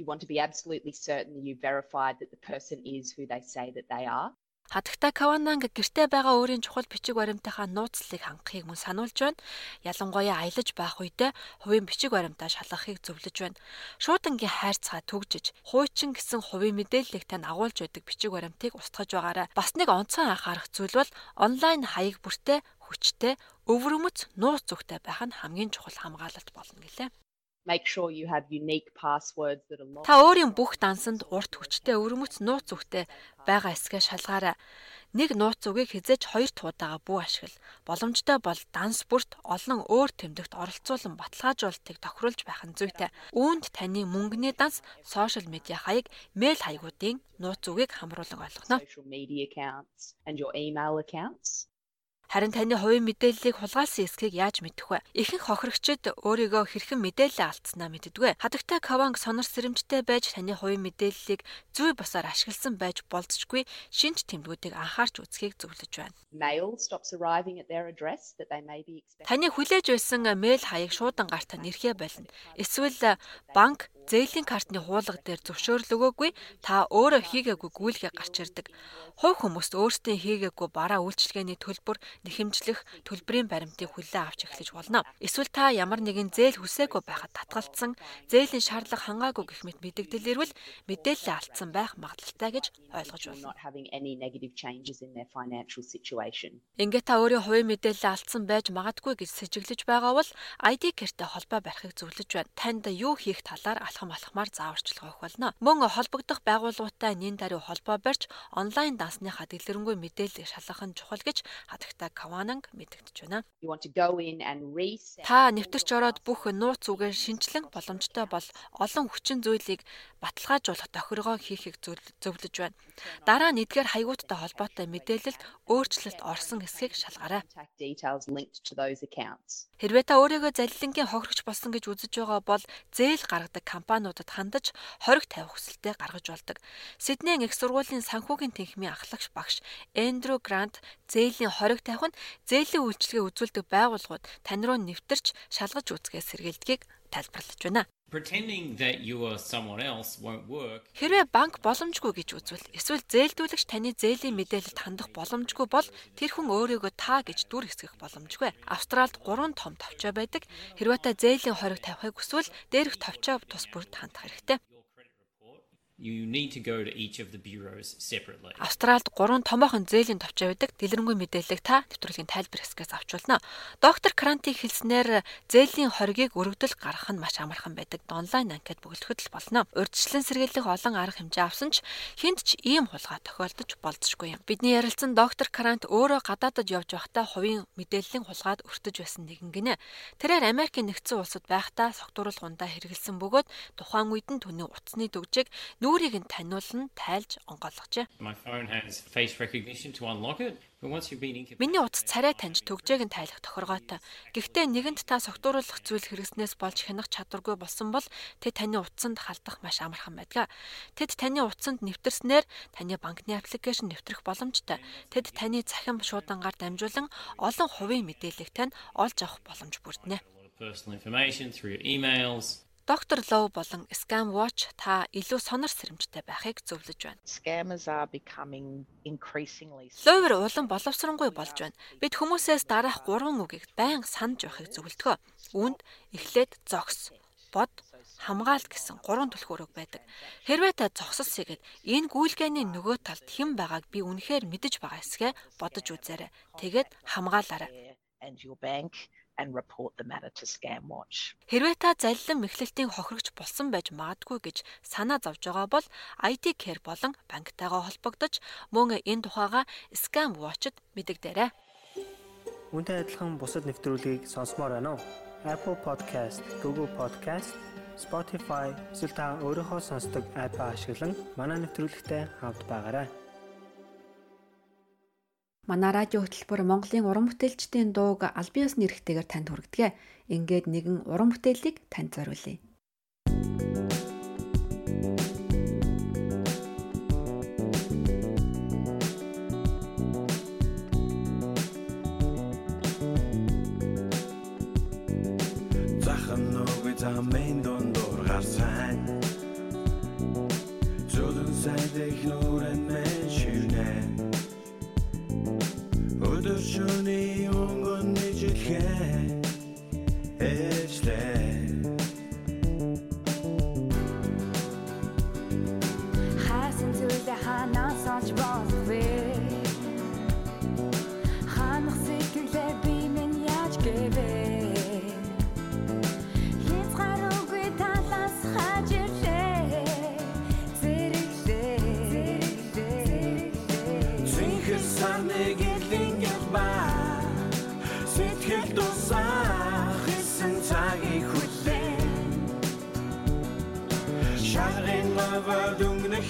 You want to be absolutely certain you verified that the person is who they say that they are. Хатагта Кавананг гэртээ байгаа өөрийн чухал бичиг баримтынхаа нууцлалыг хангахыг мөн сануулж байна. Ялангуяа аялаж байх үедээ хувийн бичиг баримтаа шалгахыг зөвлөж байна. Шуудангийн хайрцгаа түгжиж, хуучин гэсэн хувийн мэдээллийг тань агуулж байдаг бичиг баримтыг устгаж байгаарай. Бас нэг онцгой анхаарах зүйл бол онлайн хаяг бүртээ хүчтэй, өвөрмөц нууц зүгтэй байх нь хамгийн чухал хамгаалалт болно гэлээ. Make sure you have unique passwords that are. Та өөрийн бүх дансанд урт хүчтэй өвөрмөц нууц зүгтэй байгаа эсгээ шалгаарай. Нэг нууц зүгийг хизээч хоёр туудаага бүү ашигла. Боломжтой бол данс бүрт олон өөр тэмдэгт оролцуулан баталгаажуулалтыг тохируулж байх нь зүйтэй. Үүнд таны мөнгөний данс, сошиал медиа хаяг, мэйл хаягуудын нууц зүгийг хамруулан ойлгоно. Харин таны хувийн мэдээллийг хулгайлсан эсхийг яаж мэдэх вэ? Ихэнх хохирогчид өөрийгөө хэрхэн мэдээлэл алдснаа мэддэггүй. Хадагтай Каванг сонор сэрэмжтэй байж таны хувийн мэдээллийг зүй босоор ашигласан байж болзошгүй шинж тэмдгүүдийг анхаарч үзхийг зөвлөж байна. Таны хүлээж байсан мэйл хаяг шуудан гартаа нэрхээ болно. Эсвэл банк зээлийн картны хуулга дээр зөвшөөрөл өгөөгүй та өөрөө хийгээгүй гүйлгээ гарч ирдэг. Хувь хүмүүст өөрсдийн хийгээгүй бараа үйлчилгээний төлбөр нэхэмжлэх төлбөрийн баримтыг хүлээн авч эхлэж болно. Эсвэл та ямар нэгэн зээл хүсээгүй байхад татгалцсан зээлийн шаардлага хангаагүй гэх мэт мэдэгдэл ирвэл мэдээлэл алдсан байх магадлалтай гэж ойлгож situation. Ингээд та өөрийн хувийн мэдээлэл алдсан байж магадгүй гэж сэжиглэж байгаа бол ID кэртэй холбоо барихыг зөвлөж байна. Танд юу хийх талаар алхам алхмаар зааварчилгаа өгөх болно. Мөн холбогдох байгууллагатай нэн даруй холбоо барьж онлайн дансныхаа дэлгэрэнгүй мэдээллийг шалгах нь чухал гэж хатагтай Кавананг мэдэгдэж байна. Та нэвтэрч ороод бүх нууц үгээр шинчлэн боломжтой бол олон хүчин зүйлийг баталгаажуулах тохиргоо хийхийг зөвл- зөвлөж байна. Дараа нь эдгээр хаягуудтай холбоотой мэдээлэлд өөрчлөлт орсон эсхийг шалгаарай. Хэрвээ та өөрийгөө залилангийн хохирогч болсон гэж үзэж байгаа бол зээл гаргадаг компаниудад хандаж хориг тавих хүсэлтэд гаргаж болдог. Сиднейн их сургуулийн санхүүгийн тэнхимийн ахлагч багш Эндрю Грант зээлийн хориг тавих нь зээлийн үйлчилгээ үзүүлдэг байгууллагууд тань руу нэвтэрч шалгаж үзгээ сэргийлдгийг тайлбарлаж байна. Pretending that you are someone else won't work. Хэрвээ банк боломжгүй гэж үзвэл эсвэл зээлдүүлэгч таны зээлийн мэдээлэлд хандах боломжгүй бол тэр хүн өөрийгөө та гэж дүр хэсгэх боломжгүй. Австралид 3 том товчоо байдаг. Хэрвээ та зээлийн хориг тавихыг хүсвэл дээрх товчоо тус бүрт хандах хэрэгтэй. You need to go to each of the bureaus separately. Австралид 3 томоохон зээлийн товчоо байдаг. Дэлгэрэнгүй мэдээллийг та нэвтрүүлгийн тайлбар хэсгээс авч болно. Доктор Кранти хэлснээр зээлийн хоригийг өргөдөл гаргах нь маш амархан байдаг. Онлайн анкет бөглөхөд л болно. Урьдчилан сэргийлэх олон арга хэмжээ авсан ч хинт ч ийм хулгай тохиолдож болзошгүй юм. Бидний ярилцсан доктор Крант өөрөө гадаадад явж байхдаа хувийн мэдээллийн хулгайд өртөж байсан нэгэн гинэ. Тэрээр Америкийн нэгдсэн улсад байхдаа согтууруулгундаа хэрэгэлсэн бөгөөд тухайн үед нь түүний утасны төгжийг нүрийг нь таниулан тайлж incapacitated, Миний утас царай таньж төгжээг нь тайлах тохиргоотой. Гэхдээ нэгэнд та согтууруулах зүйл хэрэгснээс болж хянах чадваргүй болсон бол тэд таны утсанд халдах маш амархан байдаг. Тэд таны утсанд нэвтэрснээр таны банкны аппликейшн нэвтрэх боломжтой. Тэд таны цахим шуудангаар дамжуулан олон хувийн мэдээллийг тань олж авах боломж бүрдэнэ. personal information through emails. Доктор Лов болон Scam Watch та илүү сонор сэрэмжтэй байхыг зөвлөж байна. Scammers are becoming increasingly Ловер улам боловсронгүй болж байна. Бид хүмүүсээс дараах гурван үгийг байн санаж явахыг зөвлөдгөө. Үүнд эхлээд зогс, бод, хамгаалт гэсэн гурван түлхүүр үг байдаг. Хэрвээ та зогсолсэйгээд энэ гүйлгээний нөгөө талд хэн байгааг би үнэхээр мэдэж байгаа эсгээ бодож үзээрэй. Тэгээд хамгаалаарай. and your bank and report the matter to Scamwatch. Хэрвээ та залилан мэхлэлтийн хохирогч болсон байж магадгүй гэж санаа зовж байгаа бол ID Care болон банктайгаа холбогдож мөн энэ тухайга Scam Watch-д мэдэгдээрэй. Үүнтэй адилхан бусад нэвтрүүлгийг сонсомоор байна уу? Apple Podcast, Google Podcast, Spotify эсвэл та өөрийнхөө сонсдог апп ашиглан манай нэвтрүүлэгтэй хавд байгаарай. Манай радио хөтөлбөр Монголын уран бүтээлчдийн дууг албан ёсны эрхтэйгээр танд хүргэдэг. Ингээд нэгэн уран бүтээлийг танд зориулъя. Захан нүгэ замын Tony.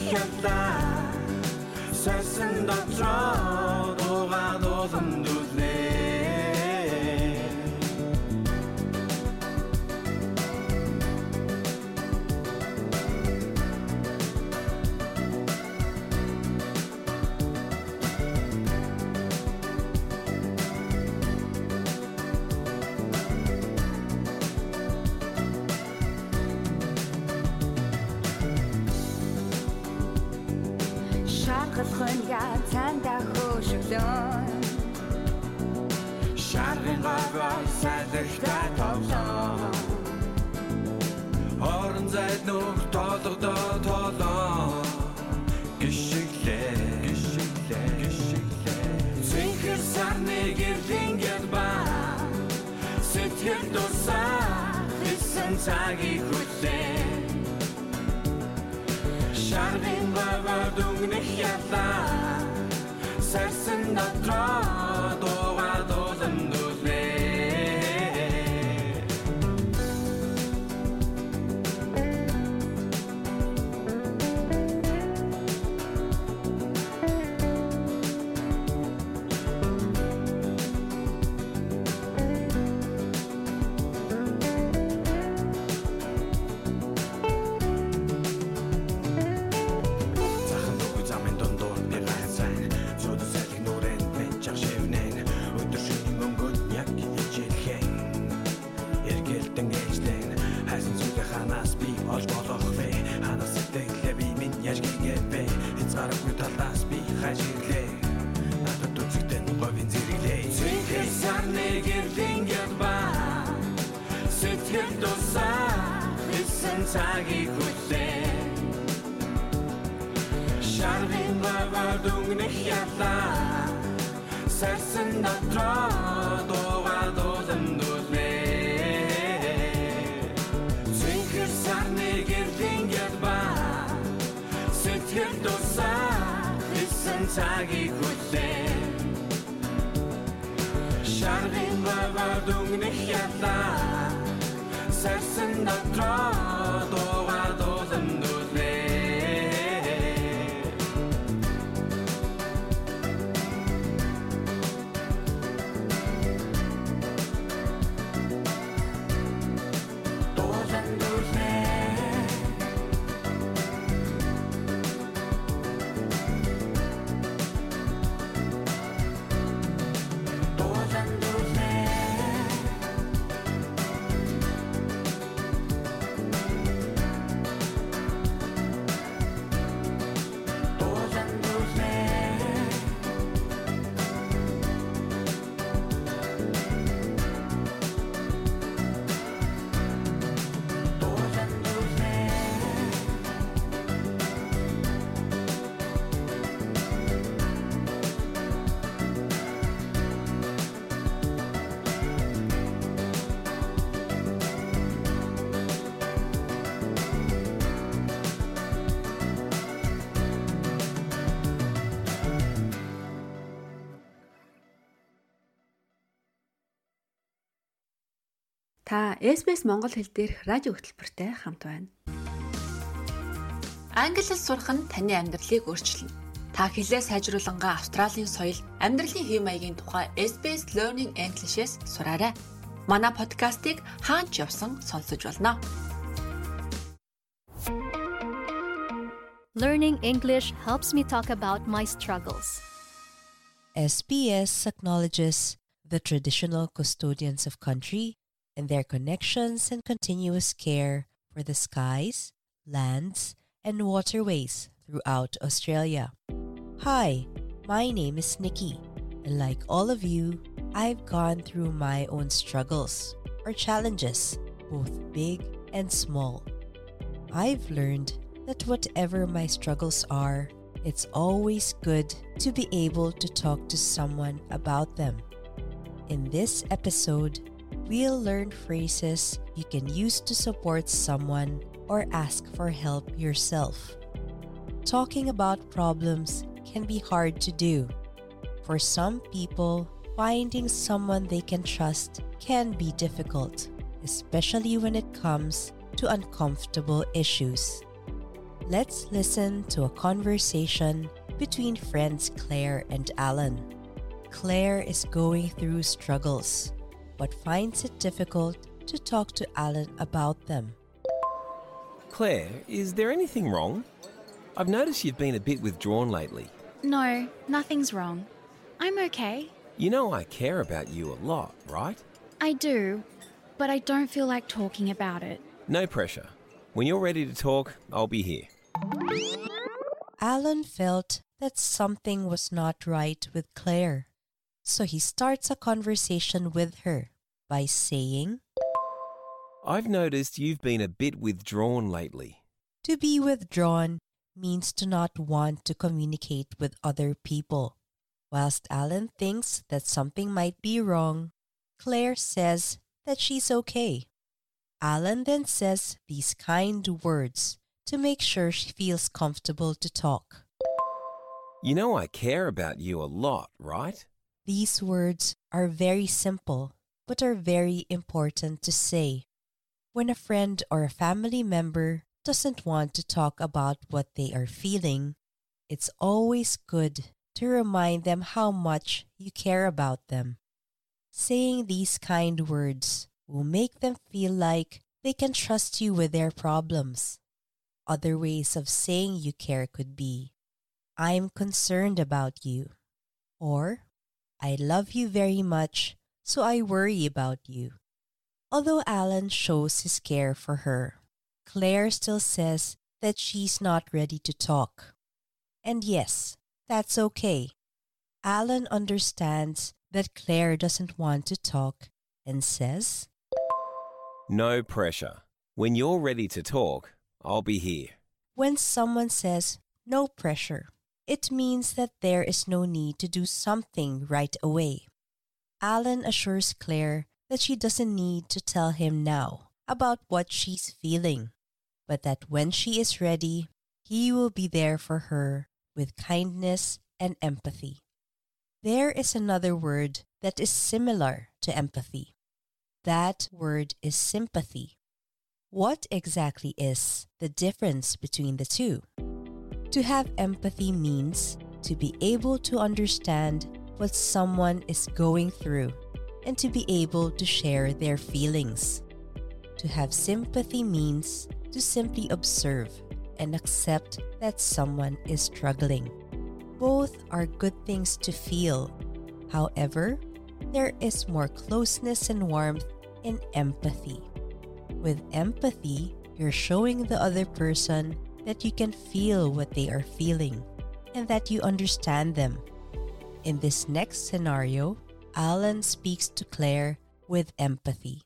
느꼈다 새쓴 것처럼 цагийг хүлээ. Шаргын бавар дүнгнэх ялаа Сарсан дотроо дуугаа дуулан дүлээ Зинхэр сарны гэрлийн гэлба Сэтгэл тусаа Хисэн цагийг хүлээ. Шаргын бавар дүнгнэх ялаа Сарсан дотроо Та SBS Монгол хэл дээрх радио хөтөлбөртэй хамт байна. Англи хэл сурах нь таны амьдралыг өөрчилнө. Та хэлээ сайжруулангаа Австралийн соёл, амьдралын хэв маягийн тухай SBS Learning English-с сураарай. Манай подкастыг хаач явсан сонсож болно. Learning English helps me talk about my struggles. SBS acknowledges the traditional custodians of country and their connections and continuous care for the skies, lands, and waterways throughout Australia. Hi, my name is Nikki, and like all of you, I've gone through my own struggles or challenges, both big and small. I've learned that whatever my struggles are, it's always good to be able to talk to someone about them. In this episode, we'll learn phrases you can use to support someone or ask for help yourself. Talking about problems can be hard to do. For some people, finding someone they can trust can be difficult, especially when it comes to uncomfortable issues. Let's listen to a conversation between friends Claire and Alan. Claire is going through struggles, but finds it difficult to talk to Alan about them. Claire, is there anything wrong? I've noticed you've been a bit withdrawn lately. No, nothing's wrong. I'm okay. You know I care about you a lot, right? I do, but I don't feel like talking about it. No pressure. When you're ready to talk, I'll be here. Alan felt that something was not right with Claire, so he starts a conversation with her by saying, I've noticed you've been a bit withdrawn lately. To be withdrawn means to not want to communicate with other people. Whilst Alan thinks that something might be wrong, Claire says that she's okay. Alan then says these kind words to make sure she feels comfortable to talk. You know I care about you a lot, right? These words are very simple, but are very important to say. When a friend or a family member doesn't want to talk about what they are feeling, it's always good to remind them how much you care about them. Saying these kind words will make them feel like they can trust you with their problems. Other ways of saying you care could be I'm concerned about you, or I love you very much, so I worry about you. Although Alan shows his care for her, Claire still says that she's not ready to talk. And yes, that's okay. Alan understands that Claire doesn't want to talk and says, No pressure. When you're ready to talk, I'll be here. When someone says no pressure, it means that there is no need to do something right away. Alan assures Claire that she doesn't need to tell him now about what she's feeling, but that when she is ready, he will be there for her with kindness and empathy. There is another word that is similar to empathy. That word is sympathy. What exactly is the difference between the two? To have empathy means to be able to understand what someone is going through and to be able to share their feelings. To have sympathy means to simply observe and accept that someone is struggling. Both are good things to feel. However, there is more closeness and warmth in empathy. With empathy, you're showing the other person that you can feel what they are feeling and that you understand them. In this next scenario, Alan speaks to Claire with empathy.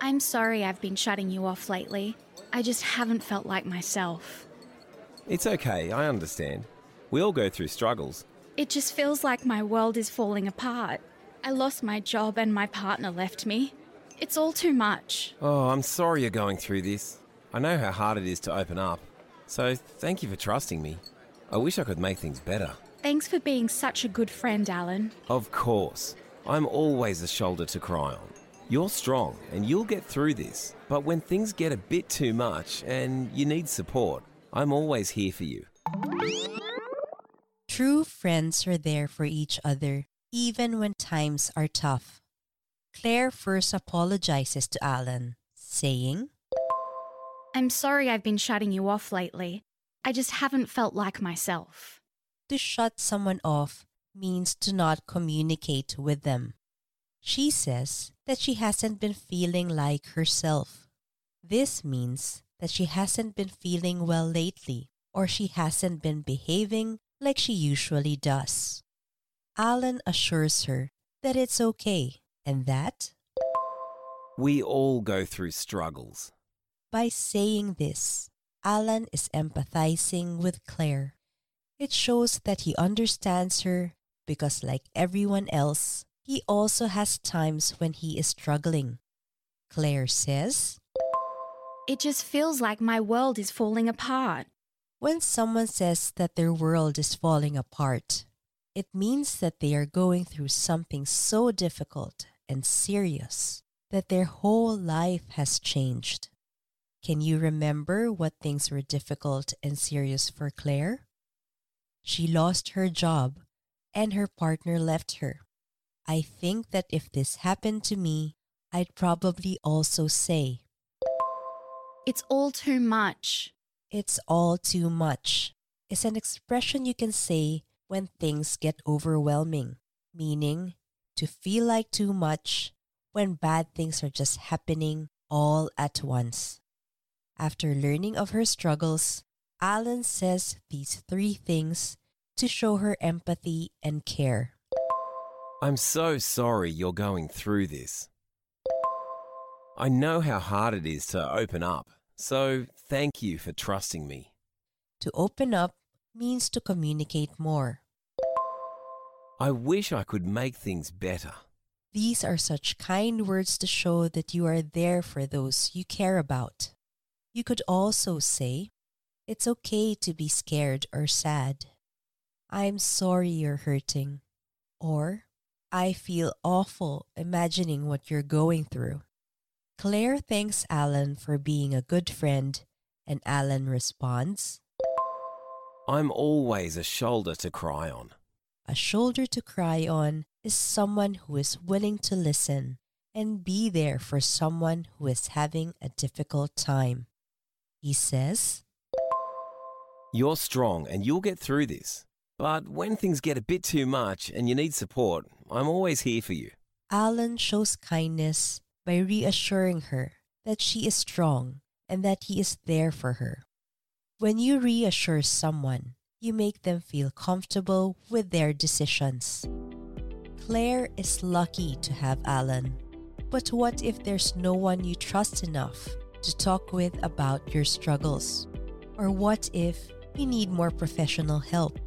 I'm sorry I've been shutting you off lately. I just haven't felt like myself. It's okay, I understand. We all go through struggles. It just feels like my world is falling apart. I lost my job and my partner left me. It's all too much. Oh, I'm sorry you're going through this. I know how hard it is to open up. So thank you for trusting me. I wish I could make things better. Thanks for being such a good friend, Alan. Of course. I'm always a shoulder to cry on. You're strong and you'll get through this. But when things get a bit too much and you need support, I'm always here for you. True friends are there for each other, even when times are tough. Claire first apologizes to Alan, saying, I'm sorry I've been shutting you off lately. I just haven't felt like myself. To shut someone off means to not communicate with them. She says that she hasn't been feeling like herself. This means that she hasn't been feeling well lately or she hasn't been behaving like she usually does. Alan assures her that it's okay and that We all go through struggles. By saying this, Alan is empathizing with Claire. It shows that he understands her because, like everyone else, he also has times when he is struggling. Claire says, It just feels like my world is falling apart. When someone says that their world is falling apart, it means that they are going through something so difficult and serious that their whole life has changed. Can you remember what things were difficult and serious for Claire? She lost her job and her partner left her. I think that if this happened to me, I'd probably also say, It's all too much. It's all too much. It's an expression you can say when things get overwhelming, meaning to feel like too much when bad things are just happening all at once. After learning of her struggles, Alan says these three things to show her empathy and care. I'm so sorry you're going through this. I know how hard it is to open up, so thank you for trusting me. To open up means to communicate more. I wish I could make things better. These are such kind words to show that you are there for those you care about. You could also say, It's okay to be scared or sad. I'm sorry you're hurting. Or, I feel awful imagining what you're going through. Claire thanks Alan for being a good friend, and Alan responds, I'm always a shoulder to cry on. A shoulder to cry on is someone who is willing to listen and be there for someone who is having a difficult time. He says, You're strong and you'll get through this. But when things get a bit too much and you need support, I'm always here for you. Alan shows kindness by reassuring her that she is strong and that he is there for her. When you reassure someone, you make them feel comfortable with their decisions. Claire is lucky to have Alan. But what if there's no one you trust enough to talk with about your struggles? Or what if you need more professional help?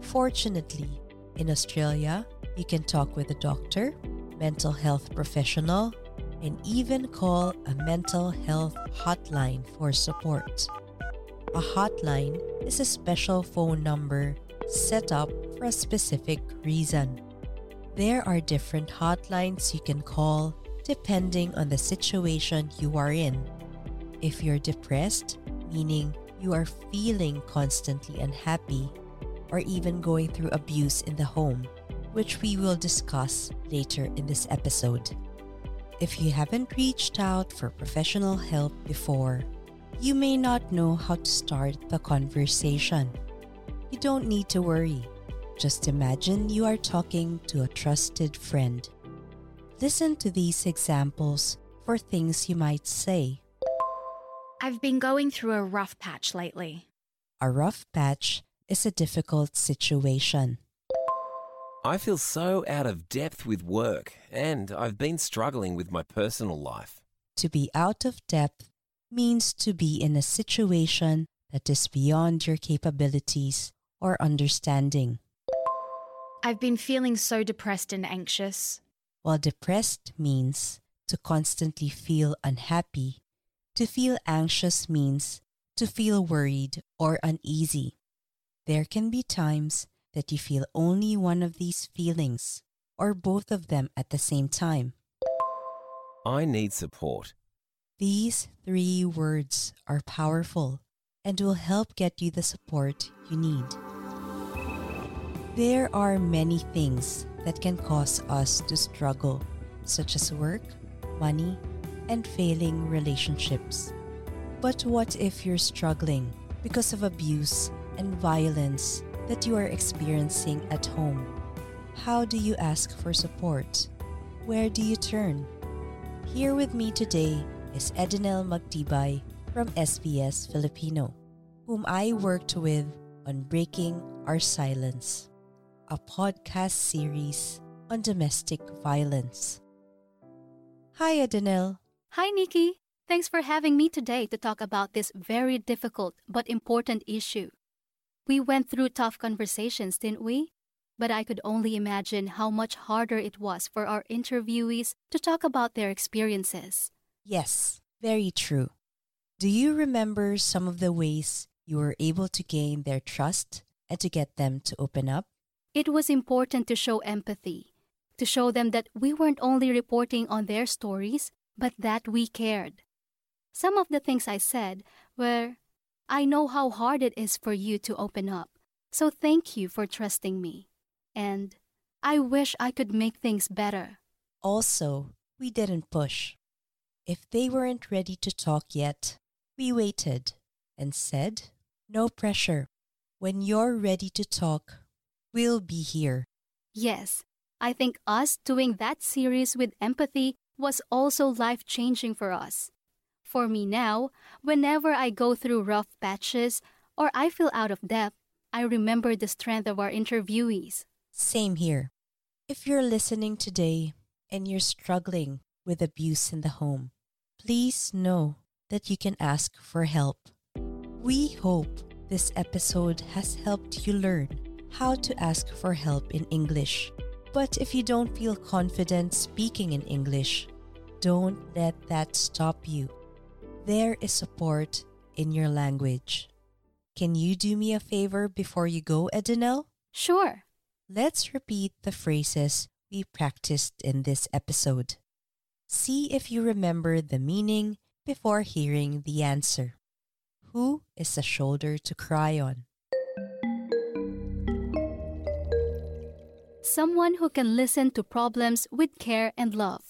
Fortunately, in Australia, you can talk with a doctor, mental health professional, and even call a mental health hotline for support. A hotline is a special phone number set up for a specific reason. There are different hotlines you can call depending on the situation you are in. If you're depressed, meaning you are feeling constantly unhappy, or even going through abuse in the home, which we will discuss later in this episode. If you haven't reached out for professional help before, you may not know how to start the conversation. You don't need to worry. Just imagine you are talking to a trusted friend. Listen to these examples for things you might say. I've been going through a rough patch lately. A rough patch is a difficult situation. I feel so out of depth with work, and I've been struggling with my personal life. To be out of depth means to be in a situation that is beyond your capabilities or understanding. I've been feeling so depressed and anxious. While depressed means to constantly feel unhappy, to feel anxious means to feel worried or uneasy. There can be times that you feel only one of these feelings or both of them at the same time. I need support. These three words are powerful and will help get you the support you need. There are many things that can cause us to struggle, such as work, money, and failing relationships. But what if you're struggling because of abuse and violence that you are experiencing at home? How do you ask for support? Where do you turn? Here with me today is Edinel Magtibay from SBS Filipino, whom I worked with on Breaking Our Silence, a podcast series on domestic violence. Hi, Edinel. Hi, Nikki. Thanks for having me today to talk about this very difficult but important issue. We went through tough conversations, didn't we? But I could only imagine how much harder it was for our interviewees to talk about their experiences. Yes, very true. Do you remember some of the ways you were able to gain their trust and to get them to open up? It was important to show empathy, to show them that we weren't only reporting on their stories, but that we cared. Some of the things I said were, I know how hard it is for you to open up, so thank you for trusting me. And I wish I could make things better. Also, we didn't push. If they weren't ready to talk yet, we waited and said, No pressure. When you're ready to talk, we'll be here. Yes, I think us doing that series with empathy was also life changing for us. For me now, whenever I go through rough patches or I feel out of depth, I remember the strength of our interviewees. Same here. If you're listening today and you're struggling with abuse in the home, please know that you can ask for help. We hope this episode has helped you learn how to ask for help in English. But if you don't feel confident speaking in English, don't let that stop you. There is support in your language. Can you do me a favor before you go, Edinel? Sure. Let's repeat the phrases we practiced in this episode. See if you remember the meaning before hearing the answer. Who is a shoulder to cry on? Someone who can listen to problems with care and love.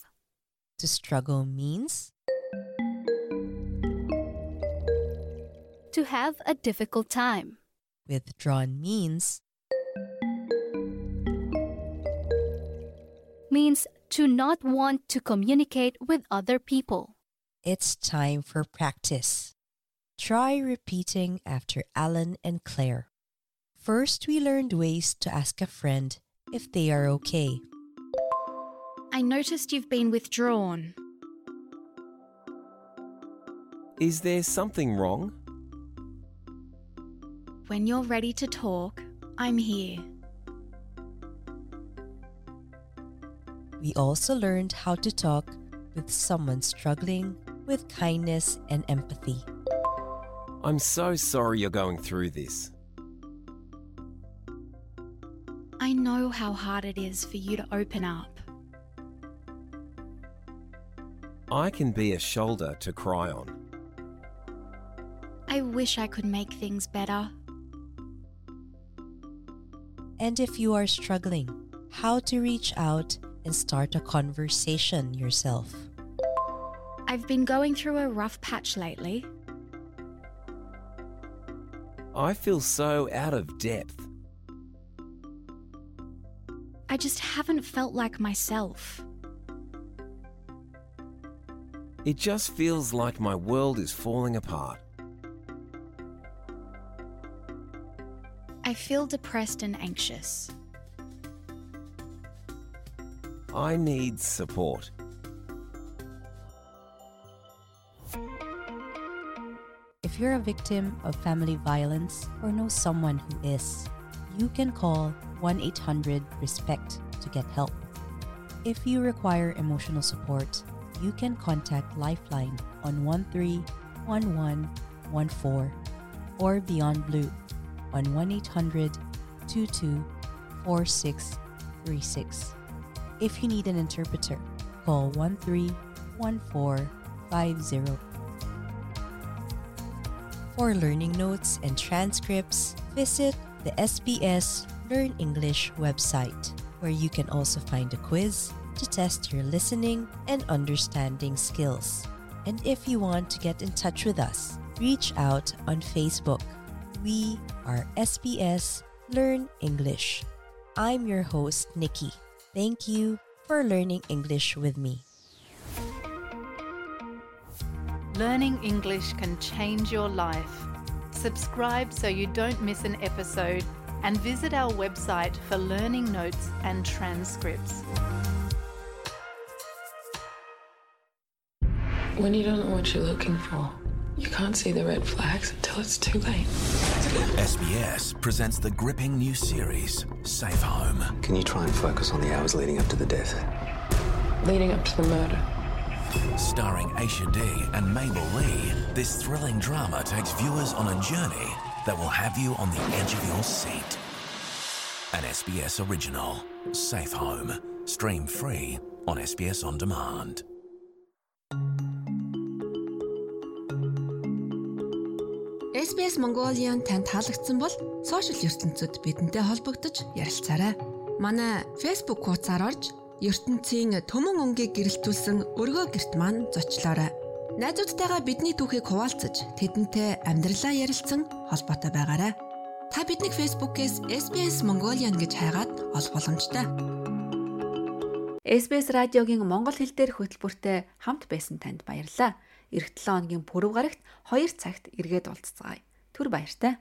To struggle means To have a difficult time. withdrawn means Means to not want to communicate with other people. it's time for practice. Try repeating after Alan and Claire. First, we learned ways to ask a friend if they are okay. I noticed you've been withdrawn. Is there something wrong? When you're ready to talk, I'm here. We also learned how to talk with someone struggling with kindness and empathy. I'm so sorry you're going through this. Know how hard it is for you to open up. I can be a shoulder to cry on. I wish I could make things better. And if you are struggling, how to reach out and start a conversation yourself. I've been going through a rough patch lately. I feel so out of depth. I just haven't felt like myself. It just feels like my world is falling apart. I feel depressed and anxious. I need support. If you're a victim of family violence or know someone who is, you can call 1 800 RESPECT to get help. If you require emotional support, you can contact Lifeline on 131114 or Beyond Blue on 1 800 22 4636. If you need an interpreter, call 131450. For learning notes and transcripts, visit the SBS Learn English website, where you can also find a quiz to test your listening and understanding skills. And if you want to get in touch with us, reach out on Facebook. We are SBS Learn English. I'm your host, Nikki. Thank you for learning English with me. Learning English can change your life. Subscribe so you don't miss an episode and visit our website for learning notes and transcripts. When you don't know what you're looking for, you can't see the red flags until it's too late. SBS presents the gripping new series, Safe Home. Can you try and focus on the hours leading up to the death? Leading up to the murder. Starring Aisha D and Mabel Lee, this thrilling drama takes viewers on a journey that will have you on the edge of your seat. An SBS original, Safe Home. Stream free on SBS On Demand. SBS Mongolian танд таалагдсан бол сошиал ертөнцид бидэнтэй холбогдож ярилцаарай. Манай Facebook хуудасаар орж ертөнцийн төмөн өнгийг гэрэлтүүлсэн өргөө герт маань зочлоорой. Найзуудтайгаа бидний түүхийг хуваалцаж тэдэнтэй амьдралаа ярилцсан холбоотой байгаарай. Та биднийг Facebook-ээс SBS Mongolian гэж хайгаад олох боломжтой. SBS радиогийн монгол хэл дээрх хөтөлбөртэй хамт байсан танд баярлалаа. Ирэх 7 хоногийн пүрэв гарагт 2 цагт эргээд уулзцагаая. Түр баяртай.